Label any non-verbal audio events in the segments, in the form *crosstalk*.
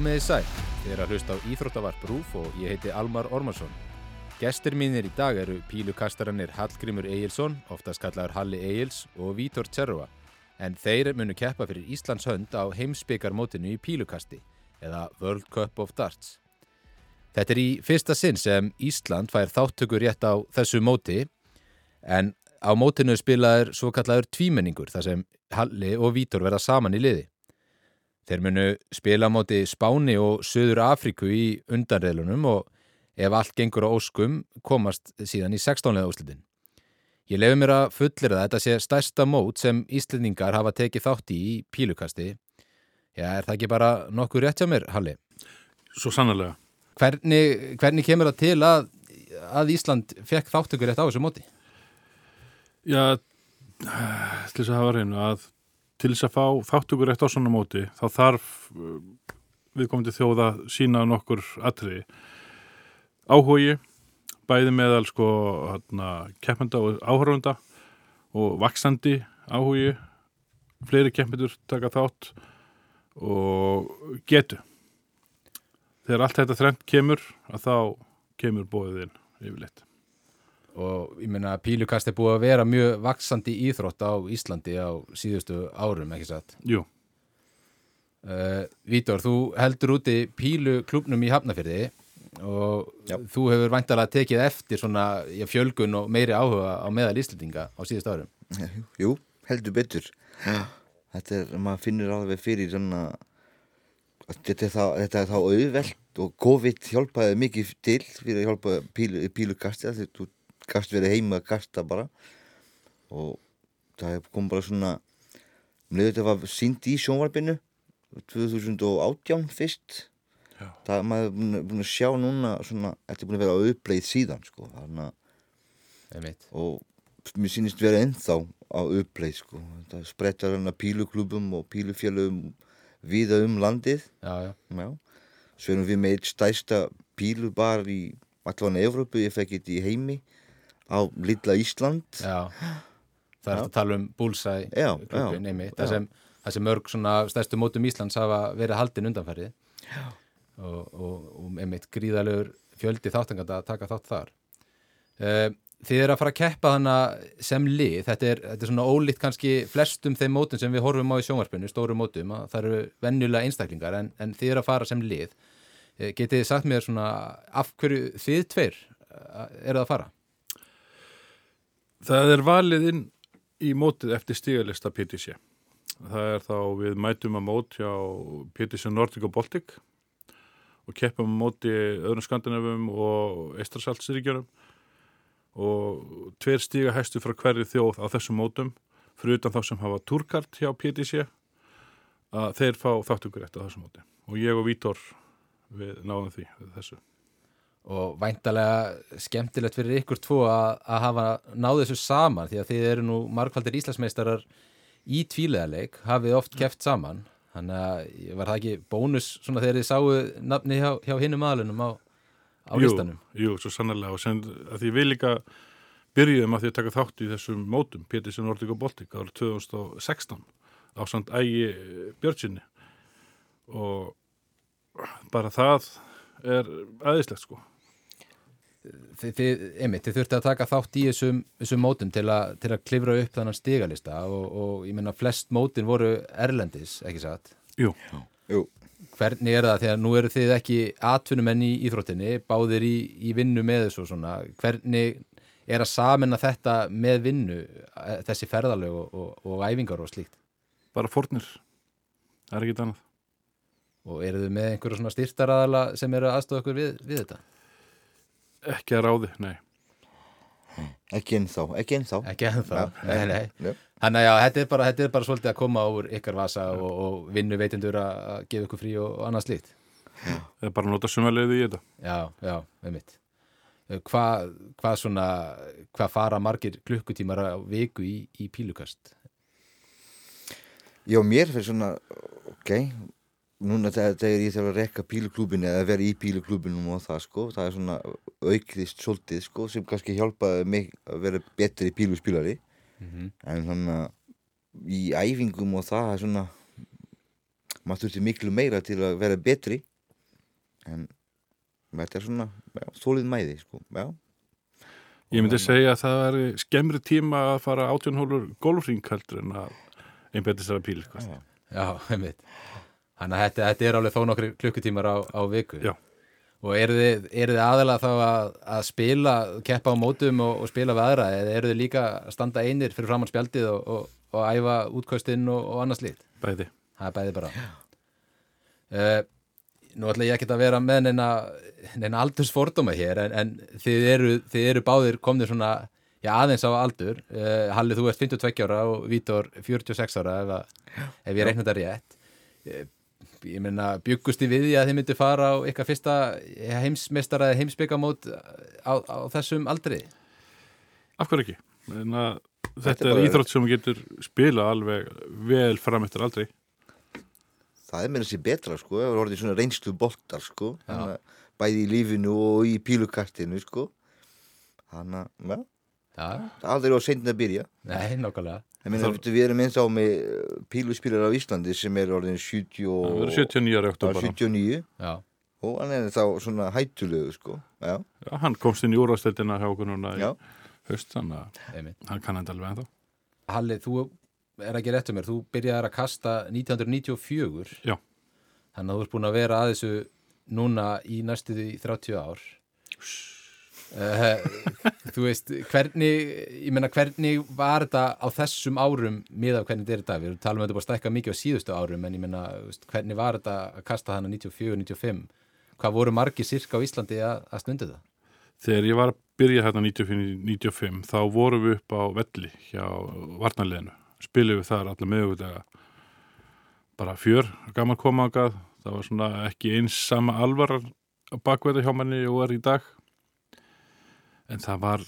Komið í sæl, þið er að hlusta á Íþróttavarp Rúf og ég heiti Almar Ormarsson. Gestir mínir í dag eru pílukastaranir Hallgrimur Egilson, oftast kallaður Halli Egils og Vítor Tserva. En þeir munu keppa fyrir Íslands hönd á heimsbyggarmótinu í pílukasti, eða World Cup of Darts. Þetta er í fyrsta sinn sem Ísland fær þáttökur rétt á þessu móti, en á mótinu spilaður svo kallaður tvímenningur þar sem Halli og Vítor verða saman í liði. Þeir munu spila móti Spáni og Suður Afríku í undanreilunum og ef allt gengur á óskum komast síðan í 16. úslitin. Ég lefi mér að fullir að þetta sé stærsta mót sem Íslendingar hafa tekið þátt í í pílukasti. Já, er það ekki bara nokkuð rétt hjá mér, Halli? Svo sannlega. Hvernig, hvernig kemur það til að, að Ísland fekk þáttökur rétt á þessu móti? Já, til þess að hafa reynu að til þess að fá þáttökur rétt á svona móti þá þarf uh, viðkomandi þjóða sína nokkur atriði. Áhugi bæði meðal sko hérna, keppenda og áhörfunda og vaksandi áhugi. Fleiri keppendur taka þátt og getu. Þegar allt þetta þrengt kemur að þá kemur bóðiðinn yfirleitt og ég meina pílukast er búið að vera mjög vaksandi íþrótt á Íslandi á síðustu árum, ekki satt? Jú. Uh, Vítor, þú heldur úti píluklubnum í Hafnafjörði og Já. þú hefur vantalega tekið eftir svona já, fjölgun og meiri áhuga á meðal Íslandinga á síðustu árum. Jú, heldur betur. Þetta er, maður finnir alveg fyrir svona þetta er þá, þetta er þá auðvelt og COVID hjálpaði mikið til fyrir að hjálpa pílu, pílukasti þetta gast verið heima að gasta bara. Og það kom bara svona um leiður þetta var sínd í sjónvarpinu 2018 fyrst. Já. það maður er búin að sjá núna svona, þetta er búin að vera á uppleið síðan sko, og mér sýnist vera ennþá á uppleið sko, það sprettar hérna píluklubum og pílufjölum viða um landið. Já, já. Já. svo erum við með eitt stæsta pílubar í allan Evrópu, ég fekk þetta í heimi á Lilla Ísland. Já, það er að tala um búlsæ klubin einmitt, það sem, það sem mörg svona stærstu mótum Íslands hafa verið haldin undanferði og, og, og einmitt gríðalegur fjöldi þáttanganda að taka þátt þar. Uh, Þið er að fara að keppa þannig sem lið, þetta er, þetta er svona ólíkt kannski flestum þeim mótum sem við horfum á í sjónvarpinu, stóru mótum, það eru vennulega einstaklingar en, en þið er að fara sem lið. Eh, getið þið sagt mér svona af hverju þið tveir eh, eru að fara? Það er valið inn í mótið eftir stígalista PTC. Það er þá við mætum að mót hjá PTC Nordic og Baltic og keppum að móti öðrum skandinavum og eistrasaltsríkjunum og tveir stíga hæstu frá hverju þjóð á þessum mótum fyrir utan þá sem hafa túrkart hjá PTC að þeir fá þáttugur eftir þessum móti og ég og Vítor við náðum því þessu og væntalega skemmtilegt fyrir ykkur tvo að, að hafa náðu þessu saman því að þið eru nú margfaldir íslasmeistarar í tvíleðarleik hafið oft keft saman. Þannig að var það ekki bónus svona þegar þið sáu nafni hjá, hjá hinnum aðlunum á, á jú, listanum? Jú, svo sannlega og sem að því við líka byrjuðum að því að taka þátt í þessum mótum Pétursson Nordic og Baltic árið 2016 á samt ægi Björnsinni og bara það er aðeinslegt sko þið, þið, einmitt, þið þurfti að taka þátt í þessum, þessum mótum til, a, til að klifra upp þannan stigalista og, og ég menna flest mótin voru erlendis, ekki satt? Jú. Jú. Hvernig er það? Þegar nú eru þið ekki atvinnumenn í íþróttinni, báðir í, í vinnu með þessu og svona, hvernig er að samena þetta með vinnu, þessi ferðalög og, og, og æfingar og slíkt? Bara fórnir, það er ekki annað. Og eru þið með einhverja svona styrtaraðala sem eru aðstofa okkur við, við þetta? Ekki að ráði, nei. Ekki ennþá, ekki ennþá. Ekki ennþá, ja, nei, nei. nei. Þannig að já, þetta er, bara, þetta er bara svolítið að koma úr ykkar vasa og, og vinnu veitindur að gefa ykkur frí og, og annað slíkt. Það er bara að nota sumalegði í þetta. Já, já, með mitt. Hvað hva svona, hvað fara margir klukkutímar á viku í, í pílukast? Já, mér fyrir svona, ok, núna þegar ég þarf að rekka píluklúbinu eða vera í píluklúbinu og það sko, það er svona aukðist svolítið sko sem kannski hjálpaði mig að vera betri píluspílari mm -hmm. en svona í æfingum og það er svona maður þurfti miklu meira til að vera betri en þetta er svona þólið mæði sko. já. Ég myndi segja að það er skemmri tíma að fara átjónhólur golfring heldur en að að píl. Já, einmitt. Þannig að þetta, þetta er alveg þó nokkri klukkutímar á, á viku. Já. Og eru þið, þið aðalega þá að, að spila, keppa á mótum og, og spila við aðra eða eru þið líka að standa einir fyrir framann spjaldið og, og, og æfa útkvöstinn og, og annars lít? Bæði. Það er bæði bara. Uh, nú ætla ég ekki að vera með neina, neina aldursfordóma hér en, en þið, eru, þið eru báðir komnir svona já, aðeins á aldur. Uh, Halli, þú ert 52 ára og Vítor 46 ára ef, að, ef ég reikna þetta rétt. Uh, ég meina, byggust þið við því að þið myndi fara á ykkar fyrsta heimsmeistara eða heimsbyggamót á, á þessum aldri? Af hverju ekki? Að Þetta þetta er er íþrótt sem getur spila alveg vel fram eftir aldrei. það er meira sér betra sko, það er orðið svona reynslu boltar sko, að bæði í lífinu og í pílukastinu sko þannig að, já, Já, aldrei á seinna að byrja nei, nákvæmlega. Ég meina, Það- við erum eins á með píluspílar á Íslandi sem er orðin 70 Það og, verður 79 ára já, oktober. 79 Já, og hann er þá svona hættulegu sko. Já, Já, hann komst inn í úrvasteldina hjá okkur núna í haust, þannig að einmitt. hann kann enda alveg ennþá. Halli, þú er ekki rétt um mér, þú byrjaðir að kasta 1994 Já. þannig að þú ert búin að vera að þessu núna í næstu því 30 ár uh, *laughs* Þú veist, hvernig ég menna hvernig var þetta á þessum árum miða hvernig þetta er þetta við talum um þetta bara að stækka mikið á síðustu árum en ég menna, hvernig var þetta að kasta hana 94-95 hvað voru margir sirka á Íslandi að, að stundu það? Þegar ég var að byrja hérna 94-95 þá vorum við upp á velli hjá varnarleginu. Spilum við þar alla meðuglega bara fjör, gaman koma ágað. Það var svona ekki eins sama alvar á bakveða hjá manni og er í dag. En það var,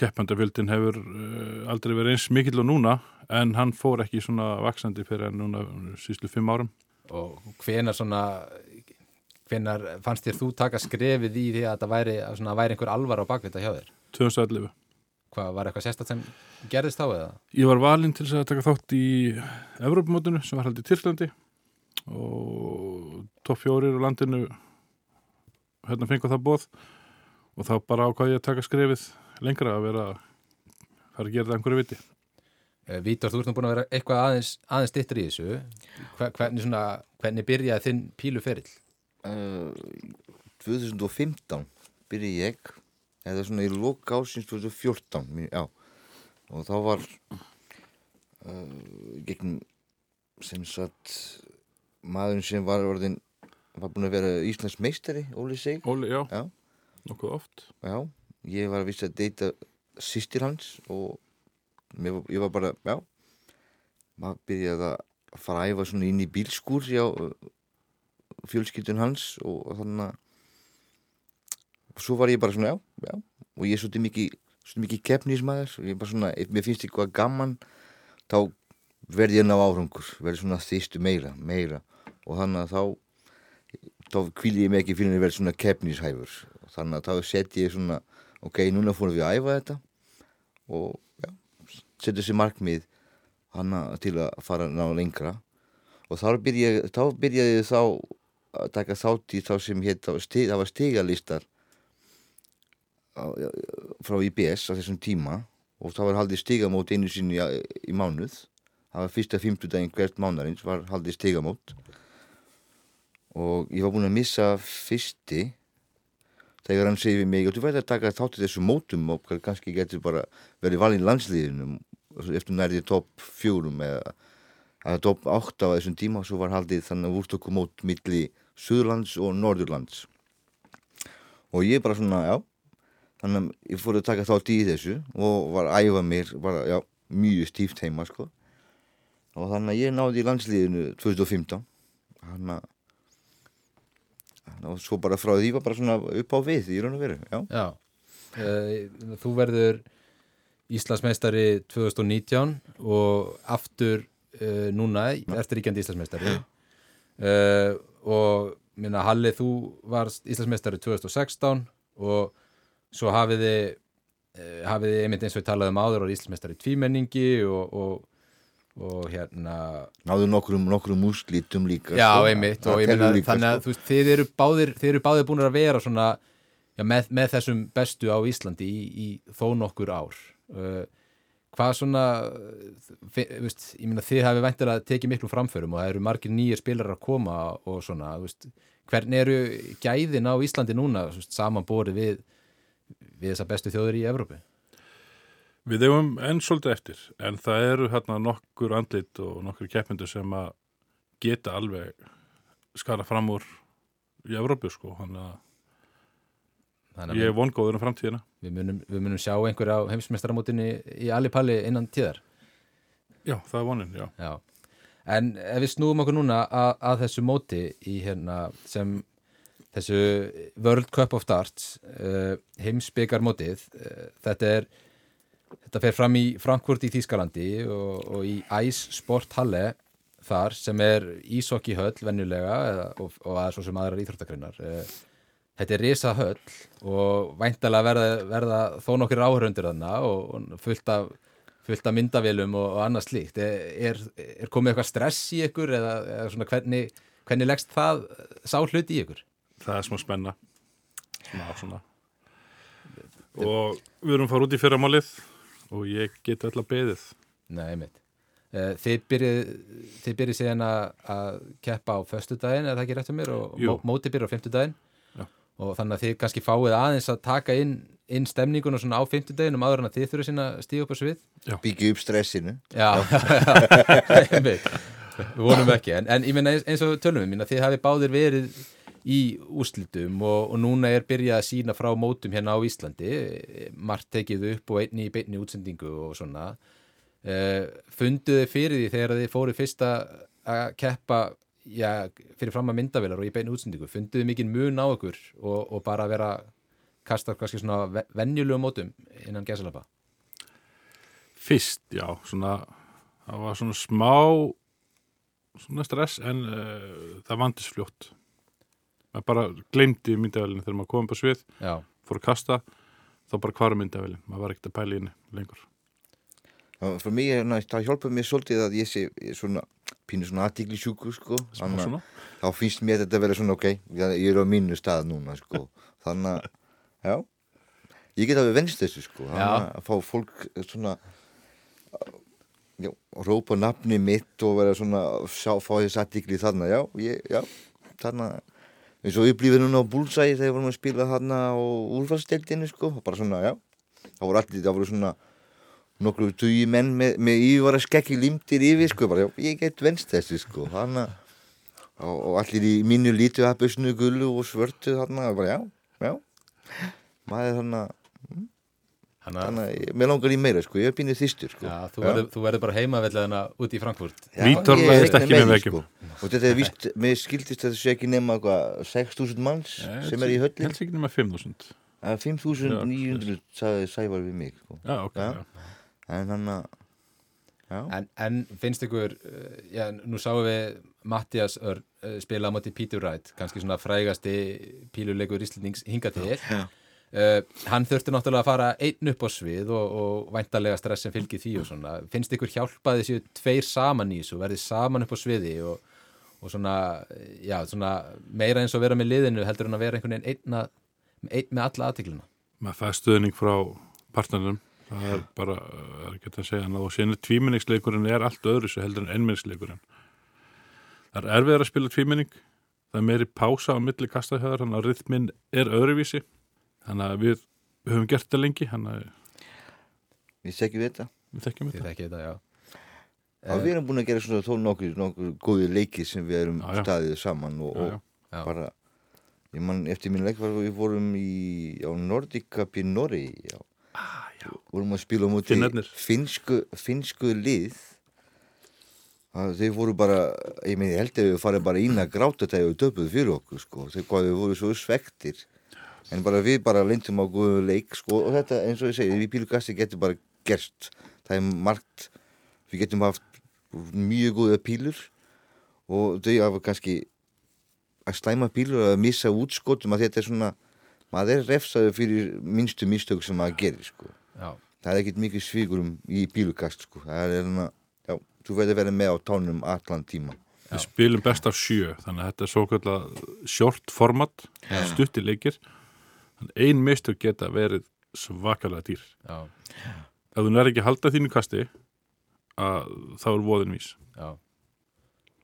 keppandafjöldin hefur uh, aldrei verið eins mikill og núna en hann fór ekki svona vaksandi fyrir en núna síslu fimm árum. og hvenar svona hvenar fannst þér þú taka skrefið í því að það væri, svona, væri einhver alvar á bakvita hjá þér? 2011. Hvað, var eitthvað sérstætt sem gerðist þá eða? Ég var valinn til að taka þátt í Evrópumótinu sem var haldið í Tyrklandi og topp fjórir á landinu hérna fengu það bóð og þá bara ákvað ég að taka skrefið lengra að vera fara að gera það einhverju viti. Eh, Vítor, þú ert nú búin að vera eitthvað aðeins, aðeins dittur í þessu. Hver, hvernig, svona, hvernig byrjaði þinn píluferill? uh, 2015 byrja ég eða svona í loka ásins 2014 mér- já, og þá var uh, gegn sem sagt maðurinn sem var orðin var búin að vera Íslands meistari Óli Sig Óli, já, Já. Nokkuð oft. Já, ég var að vissi að deyta sýstir hans og var- ég var bara, já maður byrjaði að fara að æfa svona inn í bílskúr hjá uh, fjölskyldun hans og, þannig að svo var ég bara svona, já, já og ég er svolítið mikið, mikið keppnismæður og ég er bara svona, ef mér finnst eitthvað gaman þá verði ég að ná árangur verði svona þýstu meira, meira og þannig að þá þá kvíli ég mig ekki fyrir að vera svona keppnishæfur. Þannig að þá setji ég svona ok, núna fórum við að æfa þetta og já, setja sér markmið hana til að fara ná lengra. Og þá byrjaði, þá byrjaði ég þá að taka þátt í þá sem hétt það var stigalistar frá IBS á þessum tíma. Og þá var haldið stigamót einu sinni í, mánuð. Það var fyrsta fimmtudaginn hvert mánarins var haldið stigamót og ég var búinn að missa fyrsti. Þegar hann segir við mig og þú verður að taka þátt í þessu mótum og kannski getur bara verið valinn landsliðinum eftir nærði topp fjórum eða að topp átt á þessum tíma? Og svo var haldið þannig að úrtöku mót milli Suðurlands og Norðurlands. Og ég bara svona, já þannig að ég fór að taka þátt í þessu og var að æfa mér bara, já, mjög stíft heima sko. Og þannig að ég náði í landsliðinu 2015 þannig að og svo bara frá því var bara svona upp á við í raun og veru, já. Já, uh, þú verður Íslandsmeistari 2019 og aftur uh, núna eftir ríkjandi Íslandsmeistari. Uh, og minna Halli þú varst Íslandsmeistari 2016 og svo hafið þið uh, hafið þið einmitt eins og við talaðum áður og Íslandsmeistari tvímenningi og, og og hérna náðu nokkrum, nokkrum úrslitum líka Já, sko. einmitt ég telur meina líka, þannig að sko. veist, þið eru báðir þið eru báðir búin að vera svona já, með, með þessum bestu á Íslandi í, í þó nokkur ár uh, hvað svona veist, ég meina þið hafi væntilega tekið miklum framförum og það eru margir nýjir spilar að koma og svona veist, hvernig eru gæðin á Íslandi núna samanborið við við þessa bestu þjóður í Evrópu Við eigum enn svolítið eftir, en það eru hérna nokkur andlit og nokkur keppindur sem að geta alveg skara fram úr í Evrópu sko, þannig að þannig ég er vongóður um framtíðina. við munum, við munum sjá einhver á heimsmeistaramótinni í Alipalli innan tíðar Já, það er vonin, já. Já, en ef við snúum okkur núna að, að þessu móti í hérna sem þessu World Cup of Darts uh, heimsbyggarmótið uh, þetta er þetta fer fram í Frankfurt í Þýskalandi og, og í Ice Sport Halle þar sem er ísokki höll venjulega eða, og, og að svo sem aðrar íþróttakreinar uh, þetta er risa höll og væntalega verða, verða þó nokkir áhörundir þarna og, og fullt af fullt af myndavélum og, og annað slíkt er, er, er komið eitthvað stress í ykkur eða, eða svona hvernig, hvernig leggst það sá hluti í ykkur? Það er smá spenna. Smá svona. Og við erum fara út í fyrramálið og ég get öll að beðið. Nei, einmitt. Eh, Þið byrjið, síðan að, að keppa á föstudaginn, er það ekki rétt um mér? Og mótið byrjið á fimmtudaginn. Já. Og þannig að þið kannski fáið aðeins að taka inn, inn stemninguna svona á fimmtudaginnum áður en að þið þurfið sína stíða upp á svið. byggja upp stressinu Já, *laughs* einmitt. Við vonum ekki. En, en ég meina eins, eins og tölum við mín að þið hafi báðir verið í úslitum og, og núna er byrjað að sína frá mótum hérna á Íslandi. Margt tekið upp og einni í beinni útsendingu og svona. Uh, funduðu fyrir því þegar þið fóru fyrst að keppa já, fyrir fram að myndavilar og í beinni útsendingu? Funduðu mikið mun á ykkur og, og bara vera kasta kannski svona ve- venjulegum mótum innan gæsalapa Fyrst, já, svona, það var svona smá svona stress en uh, það vandist fljótt. Maður bara glemdi myndavælinu þegar maður kom upp á svið, Já, fór að kasta, þá bara hvar myndavælinu. Maður var ekkert að pæla í henni lengur. Það- fyrir mig, hérna, það hjálpa mér svolítið að ég sé ég svona pínu svona aðtíkli sjúku sko. Þannig að þá finnst mér þetta að vera svona ok ég er á mínu stað núna sko. *laughs* þannig að, já ég get alveg venst þessu sko þannig að fá fólk svona já, rópa nafni mitt og vera svona sjá, fá þess aðtíkli þarna, já, ég, já þarna, eins og upplýfið núna á Búlsæi þegar vorum að spila þarna á úrfallsdeildinu sko, bara svona, já það voru allir, það voru svona nokkru tugi menn með, með yfirvara skekki limtir yfir sko, bara, já, ég get venst þessu sko, að og, og allir í mínu lítu happusnu gullu og svörtu þarna, bara, já, já maður þannig að þannig að mér langar í meira sko, ég er pínuð þýstur sko Já, þú verður, þú verður bara heimavellega út í Frankfurt Já, Vítor ég læðist reikna ekki með því, veggjum. sko. og þetta er vist, mér skildist að það sé ekki nema hvað, 6.000 manns sem er í höllin Helst ekki nema 5.000. að 5.900 sagði Sævar við mig sko. Já, ok. Já. Já. en hann að en, en finnst ykkur uh, já, nú sáum við Mattias Örn uh, spila á móti Peter Wright kannski svona frægasti píluleikur Íslandings hinga til Já. Uh, hann þurfti náttúrulega að fara einn upp á svið og, og væntalega stress sem fylgir því og svona finnst ykkur hjálpaði séu tveir saman í þessu verðið saman upp á sviði og, og svona, já, svona meira eins og vera með liðinu heldur en að vera einhvern veginn einn, einn með alla aðtikluna Maður fæði stuðning frá partnernum. Það er bara, það er ekki að segja hann og síðan er tvíminningsleikurinn er allt öðru svo heldur en ennminningsleikurinn. Það er erfiðar að spila tvíminning. Það er meiri pása á milli kastahjöðar, þannig að rytminn er öðruvísi. Þannig að við, höfum gert þetta lengi, að við segjum þetta við þekkjum þetta. þekki þetta, já Já, við erum búin að gera svona þó nokkur, nokkur góði leiki sem við erum Já, já. staðið saman og, Já, já. og Já. bara ég man eftir mín leik var við vorum í á Nordic Cup í Norri já. Ah, já. vorum að spila móti Finnarnir. finsku, finsku lið að þeir voru bara ég meina ég held að við farið bara ína gráta þegar við döpuð fyrir okkur sko þeir hvað við voru svo svektir en bara við bara lindum á góðu leik sko og þetta eins og ég segi við pílugasti getur bara gerst það er margt við getum haft mjög góða pílur og þau hafa kannski að slæma pílur að missa útskotum að þetta er svona maður er refsaður fyrir minnstu mistök sem maður gerir sko. Já, það er ekkert mikið svíkur um í pílukast sko. Það er hérna já, þú verður að vera með á tánum allan tíma Við spilum best af sjö, þannig að þetta er svo kallar short format, stutti leikir. Ein mistök geta verið svakalega dýr. Já, Ef þú nær ekki að halda þínu kasti, að þá er voðin vís. já,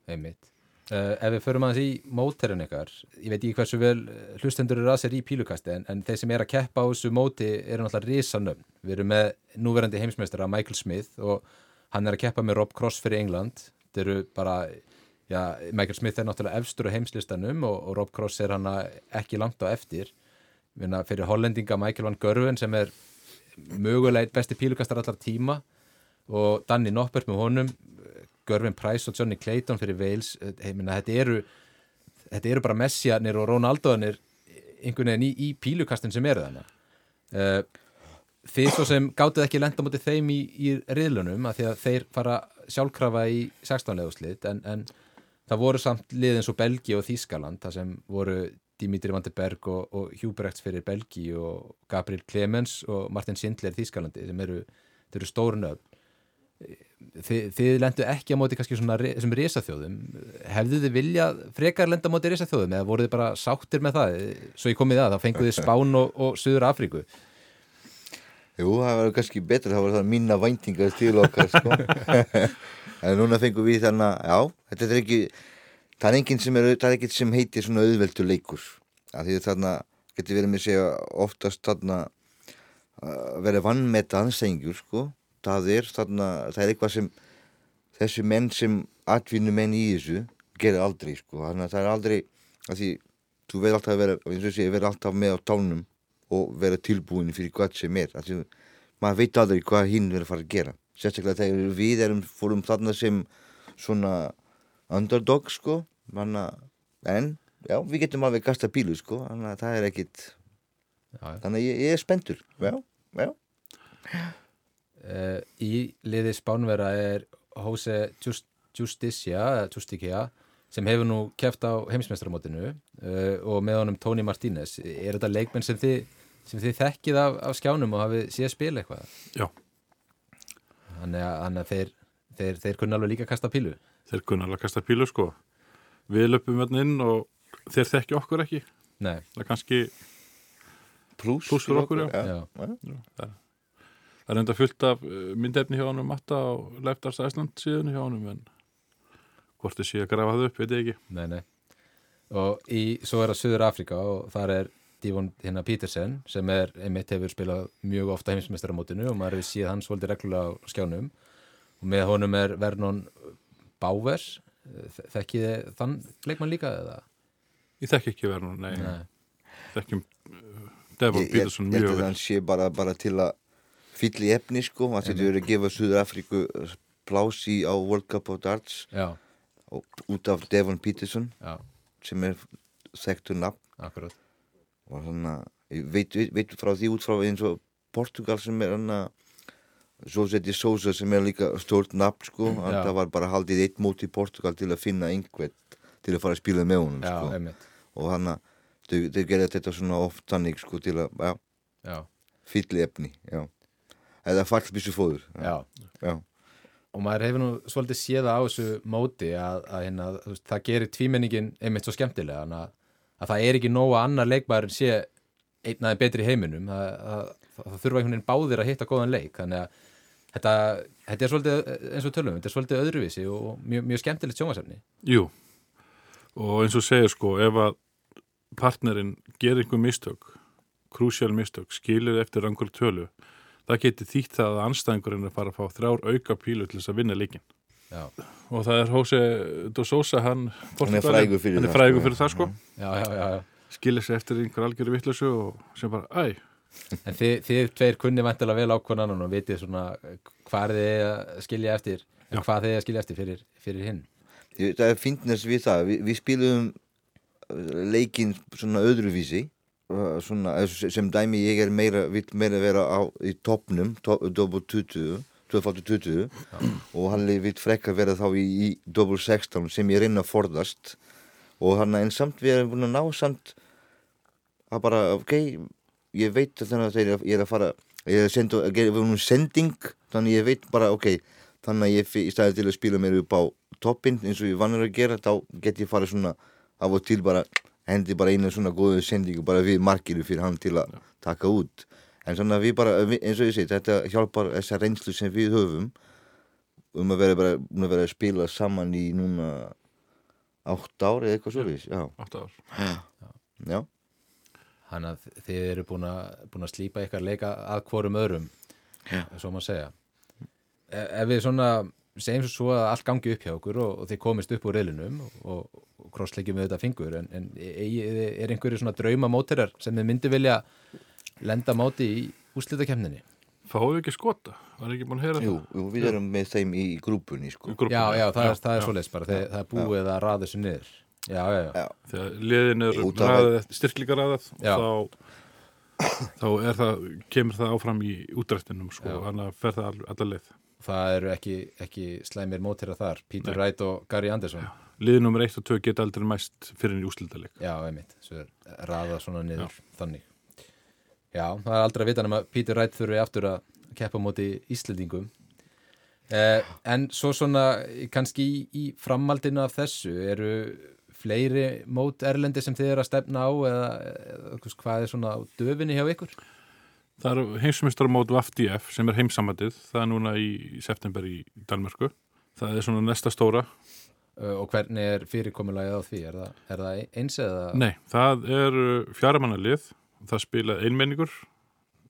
einmitt. Uh, ef við förum aðeins í móterinn ykkar, ég veit ekki hversu vel eh, hlustendur eru að sér í pílukasti en, en þeir sem er að keppa á þessu móti eru náttúrulega risanöfn. Við erum með núverandi heimsmeistara Michael Smith og hann er að keppa með Rob Cross fyrir England. Þeir eru bara, já, Michael Smith er náttúrulega efstur á heimslistanum og, og Rob Cross er hann ekki langt á eftir. Vinna, fyrir hollendinga Michael Van Gerwen sem er mögulega besti pílukastar allar tíma. Og Danny Noppert með honum Görvin Price og Johnny Clayton fyrir Wales. Heimina, þetta eru þetta eru bara Messianir og Ronaldoanir einhvern veginn í, í pílukastin sem eru þannig uh, þið svo sem gátuð ekki lenda mútið þeim í, í riðlunum að því að þeir fara sjálfkrafa í 16 leðuslit en, en það voru samt lið eins og Belgi og Þískaland það sem voru Dimitri van de Berg og, og Hubrechts fyrir Belgi og Gabriel Clemens og Martin Schindler Þískalandi sem eru, eru stórun öfn þið, lendu ekki á móti kannski svona þessum risaþjóðum. Hefðu þið viljað frekar lenda á móti risaþjóðum eða voruð þið bara sáttir með það? Svo ég komið það, þá fenguð þið Spán og, og Suður Afríku Jú, það var kannski betur, það var það mína væntingar til okkar, sko. *laughs* en núna fengum við þannig að, já, þetta er ekki, það er enginn sem sem heitir svona auðveldur leikur. Af því þarna getur verið með segja oftast þarna að vera vannmeta anstæðingur, sko. Það er þarna, það er eitthvað sem þessi menn sem atvinnu menn í þessu gerir aldrei, sko. Þannig að það er aldrei, af því þú verður alltaf að vera, eins og sé, verður alltaf með á tánum og vera tilbúin fyrir hvað sem er því maður veit aldrei hvað hinn verður að fara að gera sérstaklega þegar við erum fórum þarna sem svona underdog sko. Manna, en já, við getum alveg gasta bílu sko. Þannig að það er ekkit Já, já. þannig að ég, ég er spendur já, já, uh, í liði Spánvera er Jose Just, Justicia Justicia sem hefur nú keft á heimsmeistaramótinu uh, og með honum Tony Martínez. Er þetta leikmenn sem þið, sem þið þekkið af, af skjánum og hafið séð spila eitthvað? Já. þannig að, þannig að þeir, þeir, þeir kunna alveg líka kasta pílu Þeir kunna alveg að kasta pílu, sko. Við löpum hérna inn og þeir þekki okkur ekki. Nei, Það er kannski, pluss Plús fyrir okkur, já. já, það er enda fullt af uh, myndefni hjá honum Matta á Leftars Æsland síðan hjá honum, en hvort þið sé að grafa það upp, veit ég ekki. nei, nei og í, svo er það Suður Afrika og þar er Divon hérna Petersen sem er, einmitt hefur spilað mjög ofta heimsmeistaramótinu og maður hefur séð hann svolítið reglulega á skjánum og með honum er Vernon Bávers þekkið þið þann leikmann líka eða? Ég þekki ekki verið nú, nei, Nei. þekkjum uh, Devon ég, ég, Peterson ég held mjög að vel. hann sé bara, bara til að fylla í efni sko. Að þetta verður að gefa Suður Afríku plási á World Cup of Darts. Já, og, út af Devon Peterson já, sem er þekktur nafn. Akkurat. Og þannig að ég veit, veit, veit frá því út frá eins og Portugal sem er hann að José de Sousa sem er líka stórt nafn sko, mm, það var bara haldið eitt mót í Portugal til að finna einhvern til að fara að spila með honum sko. einmitt. Og hann að þau, þau gerði þetta svona oft þannig sko til að, já, Já, fylli efni, já. Eða fallbissu fóður og maður hefur nú svolítið séð á þessu móti að, að þú veist, það gerir tvímenningin einmitt svo skemmtilega að, að það er ekki nóg að annar leikmaður sé einn aðeins betri heiminum það, það, það þurfa einhvern veginn báðir að hitta góðan leik þannig að þetta, þetta er svolítið eins og tölum, þetta er svolítið öðruvísi og mjög, mjög skemmtilegt sjónvarsefni Jú, og eins og segir sko, ef að partnerinn gerir einhver mistök, krúsjál mistök, skilir eftir einhver tölu, það geti þýtt það að anstæðingurinn er að fara að fá þrjár auka pílu til þess að vinna leikin. Já, Og það er Jose dos Sosa, hann, hann er frægur fyrir hann er það frægur sko. fyrir það sko, já, já, já, já. skilir sig eftir einhver algjöru vittlösu og sem bara, æ, En þið, þið tveir kunni vantilega vel ákvörn annan og vitið svona hvað þið að skilja eftir Já. hvað þið að skilja eftir fyrir, fyrir hinn. Það er fyndness við það. Vi, við spilum leikin svona öðruvísi uh, svona, sem dæmi ég er meira vill meira vera á, í toppnum to, double 20 tvöfaldur 20 og hann vill frekka vera þá í, í double 16 sem ég reyna að forðast. Og hann en samt við erum búin að ná samt að bara, ok ég veit að þannig að þeir, ég er að fara ég er að senda, við erum sending þannig ég veit bara, ok þannig að ég í staði til að spila mér upp á toppinn eins og ég vannur að gera þá get ég farið svona af og til bara hendi bara einu svona góðu sendingu bara við markiru fyrir hann til að taka út. En svona við bara, eins og ég segi þetta hjálpar þessa reynslu sem við höfum um að vera bara um að vera að spila saman í núna átt ár eða eitthvað svo já, 8 ár. já, Þannig að þið eru búin að, búin að slípa ykkar leika að hvorum öðrum, Já. svo maður segja. E ef við svona segjum svo svo að allt gangi upp hjá okkur og, og þið komist upp úr reilinum og, og krossleikjum við þetta fingur, en, en er einhverju svona drauma mótirar sem þið myndi vilja lenda móti í úslitakemninni? Fáðu við ekki skota? Var ekki búin að heyra jú, jú, við erum með þeim í grúpunni sko. það? Í grúppunni? Já, já, það er, það er já. svoleiðis bara, það, það er búið að raða þessu niður. Já, já, já. Þegar liðin er Út af- raðað, styrklinga raðað Já. þá, þá er það, kemur það áfram í útrættinum sko, þannig að fer það all, alla leið. Það eru ekki, ekki slæmir mótirar þar, Peter Nei. Wright og Gary Anderson. Liðin nummer 1 og 2 geta aldrei mæst fyrir í úslitaleg. Já, einmitt, svo er raða svona niður þannig. Já, það er aldrei að vita nema að Peter Wright þurfi aftur að keppa móti Íslendingum. Eh, en svo svona kannski í, í framaldinu af þessu eru fleiri mót erlendi sem þið eru að stefna á eða, eða hvað er svona döfinni hjá ykkur? Það er heimsmyndstarmót FDF sem er heimsamandið, það er núna í september í Danmarku. Það er svona næsta stóra. Og hvernig er fyrirkomulagið á því? Er það, er það eins eða? Nei, það er fjaramannalið, það spila einmenningur,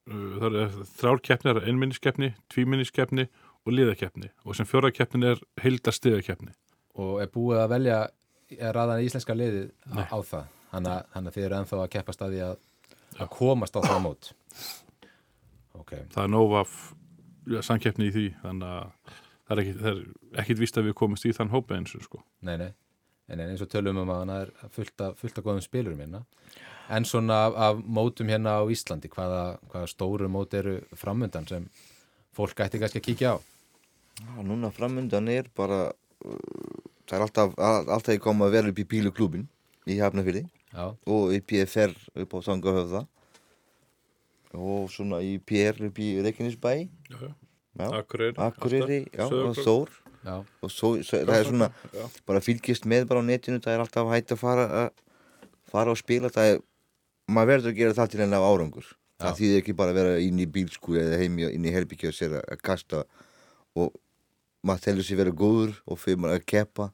það er þrjár keppnir, einmenningskeppni, tvímenningskeppni og liðakeppni og sem fjóra keppnin er heildastigakeppni. Og er búið að velja að raða íslenska liðið Nei. á, á það? Þannig að, þið eru ennþá að keppa staði að, að komast á það mót. Ok, Það er nóg af ja, samkeppni í því, þannig að það er ekkit, það er ekkit víst að við komumst í þann hópa eins og sko. nei, nei. En eins og tölum um að það er fullt af, fullt af góðum spilurum hérna. En svona af, af mótum hérna á Íslandi, hvaða, hvaða stóru mót eru framöndan sem fólk ætti kannski að kíkja á? Já, núna framundan er bara uh, það er alltaf, all- alltaf ég kom að vera upp í píluklúbin í Hafnafyrði Já, og í PFR upp á Sangahöfða og svona í PR upp í Reykjanesbæ. Akureyri, Akureyri já, og já, og svo, svo, það er svona Já. bara fylgist með bara á netinu það er alltaf hægt að fara að fara og spila það er, maður verður að gera það til enn af árangur. Það þýðir ekki bara að vera inn í bílsku eða heimi inn í herbyggja og sér að kasta og maður telur sér vera góður og fyrir maður að keppa.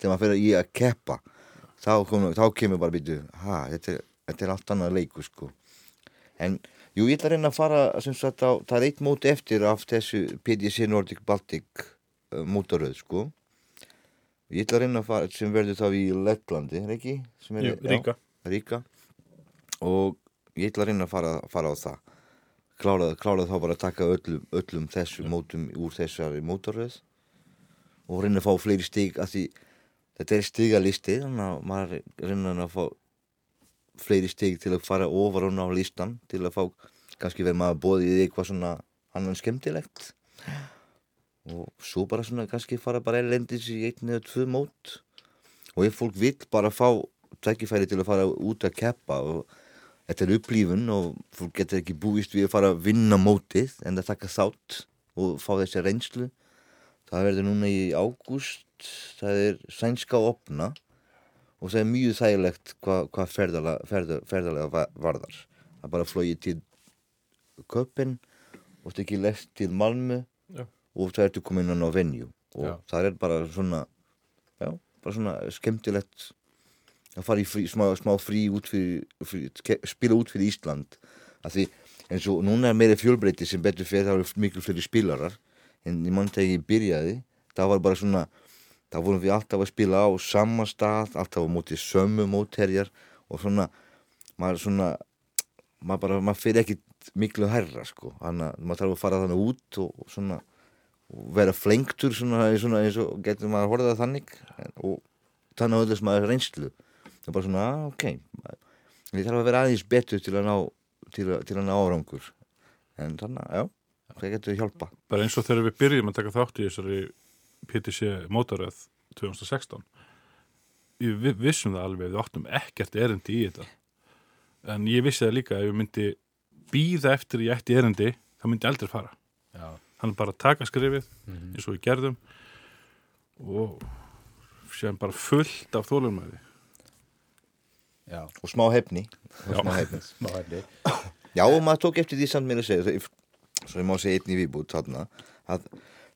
Þegar maður fyrir í að keppa þá, kom, þá kemur bara býtu ha, þetta, þetta er allt annað leiku sko. En jú, ég ætla að reyna að fara sem sagt á, það er eitt mót eftir af þessu PDC Nordic Baltic uh, mótaröð sko. Ég ætla að reyna að fara sem verður þá í Lettlandi? Sem er, Jú, Ríka. Já, Ríka og ég ætla að reyna að fara, fara á það klárað, klárað þá bara að taka öllum, öllum þessu mótum úr þessari mótaröð og reyna að fá fleiri stig að því þetta er stigalisti þannig að maður reyna að fá fleiri stig til að fara ofar á listan til að fá kannski verið maður bóðið í eitthvað svona annan skemmtilegt. Og svo bara svona kannski fara bara erlendis í einn eða tvö mót. Og ef fólk vill bara fá tækifæri til að fara út að keppa og þetta er upplífun og fólk getur ekki búist við að fara að vinna mótið en að taka þátt og fá þessi reynslu það verður núna í ágúst það er sænska opna og það er mjög þægilegt hvað hva ferðalega, ferða, ferðalega va- varðar það bara flóið til Köpen og það ekki lest til Malmö Já. og það ertu komin inn á venju og Já. það er bara svona já, bara svona skemmtilegt að fara í frí, smá, smá frí út fyrir, fyrir spila út fyrir Ísland. Að því eins og núna er meira fjölbreyti sem betur fyrir það eru miklu fleiri spilarar. En ég mann þegar ég byrjaði það var bara svona það vorum við alltaf að spila á sama stað alltaf á móti sömu mótherjar og svona maður svona maður bara, maður fyrir ekki miklu hærra sko, þannig að maður þarf að fara þannig út og, og svona og vera flengtur svona, svona eins og getur maður horfað það þannig. Og þannig að öllum maður reynslu það er bara svona, ah, ok. Ég þarf að vera aðeins betur til að ná til að, til að ná árangur. En þannig, að, já, það getur hjálpa Bara eins og þegar við byrjum að taka þátt í þessari PTC mótaröð 2016 við vissum það alveg, við áttum ekkert erindi í þetta. En ég vissi það líka ef ég myndi býða eftir ég ætti erindi þá myndi aldrei fara. Já, hann bara að taka skrifið Mhm. eins og við gerðum og séðan bara fullt af þólumæði Já, og smá hefni. Og smá hefni. *laughs* Smá hefni. Já, og maður tók eftir því samt mér að segja svo ég má segja einn í að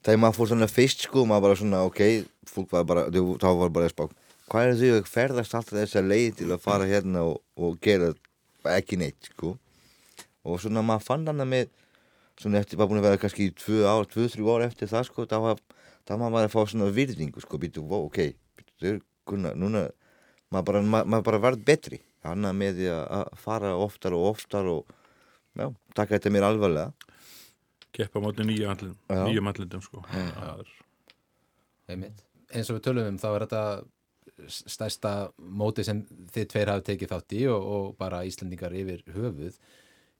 þegar maður fór svona fyrst sko maður bara svona, ok, fólk var bara þá var bara að spá, hvað er þau að ferðast alltaf þessa leið til að fara hérna og, og gera ekki neitt? Sko. Og svona maður fann hana með svona eftir, var búin að vera kannski í tvö ár, tvö, þrjú ár eftir það sko, þá var þá maður bara að fá svona virðingu sko, býtu, ok, býtu, þau kunna, núna maður bara, maður bara varð betri. Hana með því að- að fara oftar og oftar og já, taka þetta mér alvarlega. Keppa Já. nýjum andlindum sko. Eins og við tölum um þá er þetta stærsta móti sem þið tveir hafi tekið þátt í og, og bara Íslandingar yfir höfuð.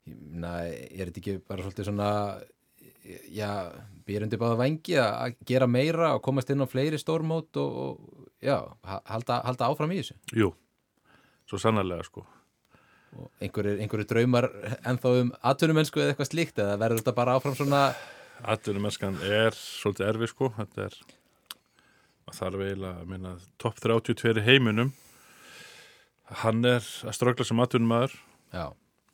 Meina, er þetta ekki bara svolítið svona já, býrundi báða vangi að að gera meira og komast inn á fleiri stórmót og, og já, ha- halda, halda áfram í þessu. Jú, svo sannarlega sko. einhverju, einhverju draumar ennþá um atvinnumennsku eða eitthvað slíkt eða verður þetta bara áfram svona Atvinnumennskan er svolítið erfi sko, þetta er þarf eiginlega að minna topp 32 í heiminum. Hann er að strögla sem atvinnumæður já,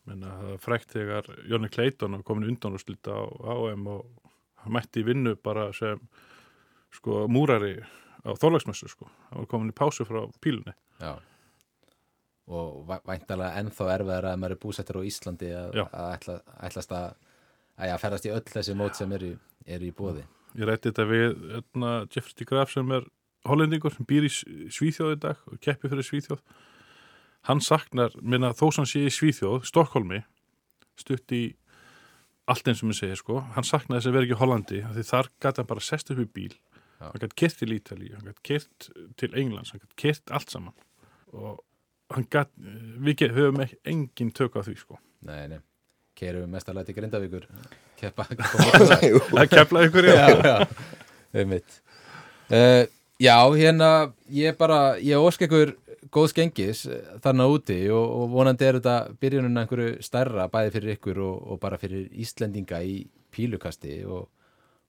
minna það frækt þegar Jónni Clayton var komin undan og slita á AM og hann mætti í vinnu bara sem sko múrari á þorlagsmessu sko, hann var komin í pásu frá pílunni. Já. Og væ- væntanlega ennþá erfiðar að maður er búsettur á Íslandi að, ætla, ætlast að, að já, ferðast í öll þessi mót sem eru, eru í bóði Ég rætti þetta við öðna, Jeffrey de Graaf sem er hollendingur sem býr í Svíþjóð í dag og keppi fyrir Svíþjóð. Hann saknar, minna þó sem sé í Svíþjóð Stokkólmi stutt í allt eins sem ég segir sko. Hann saknar þess að vera ekki í Hollandi því þar gæti hann bara sest upp í bíl. Hann gæti kert til Ítali, hann gæti kert til Englands, hann gæti kert allt saman. Og hann gæti við höfum ekki engin tök á því sko. Nei, nei, keirum mestalæti grindavíkur keppa. *laughs* Koma Jú. það keflaði ykkur já, *laughs* já, já, einmitt. Uh, Já, hérna ég bara, ég ósk ykkur góðs gengis þarna úti og, og vonandi er þetta byrjunin að einhverju stærra bæði fyrir ykkur og, og bara fyrir Íslendinga í pílukasti og,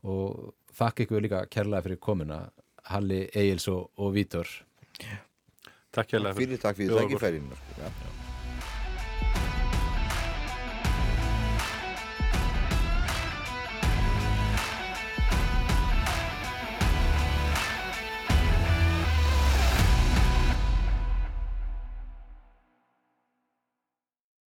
og þakka ykkur líka kærlega fyrir komuna Halli, Egils og, og Vítor. Takk hérlega fyrir takk fyrir sko, já.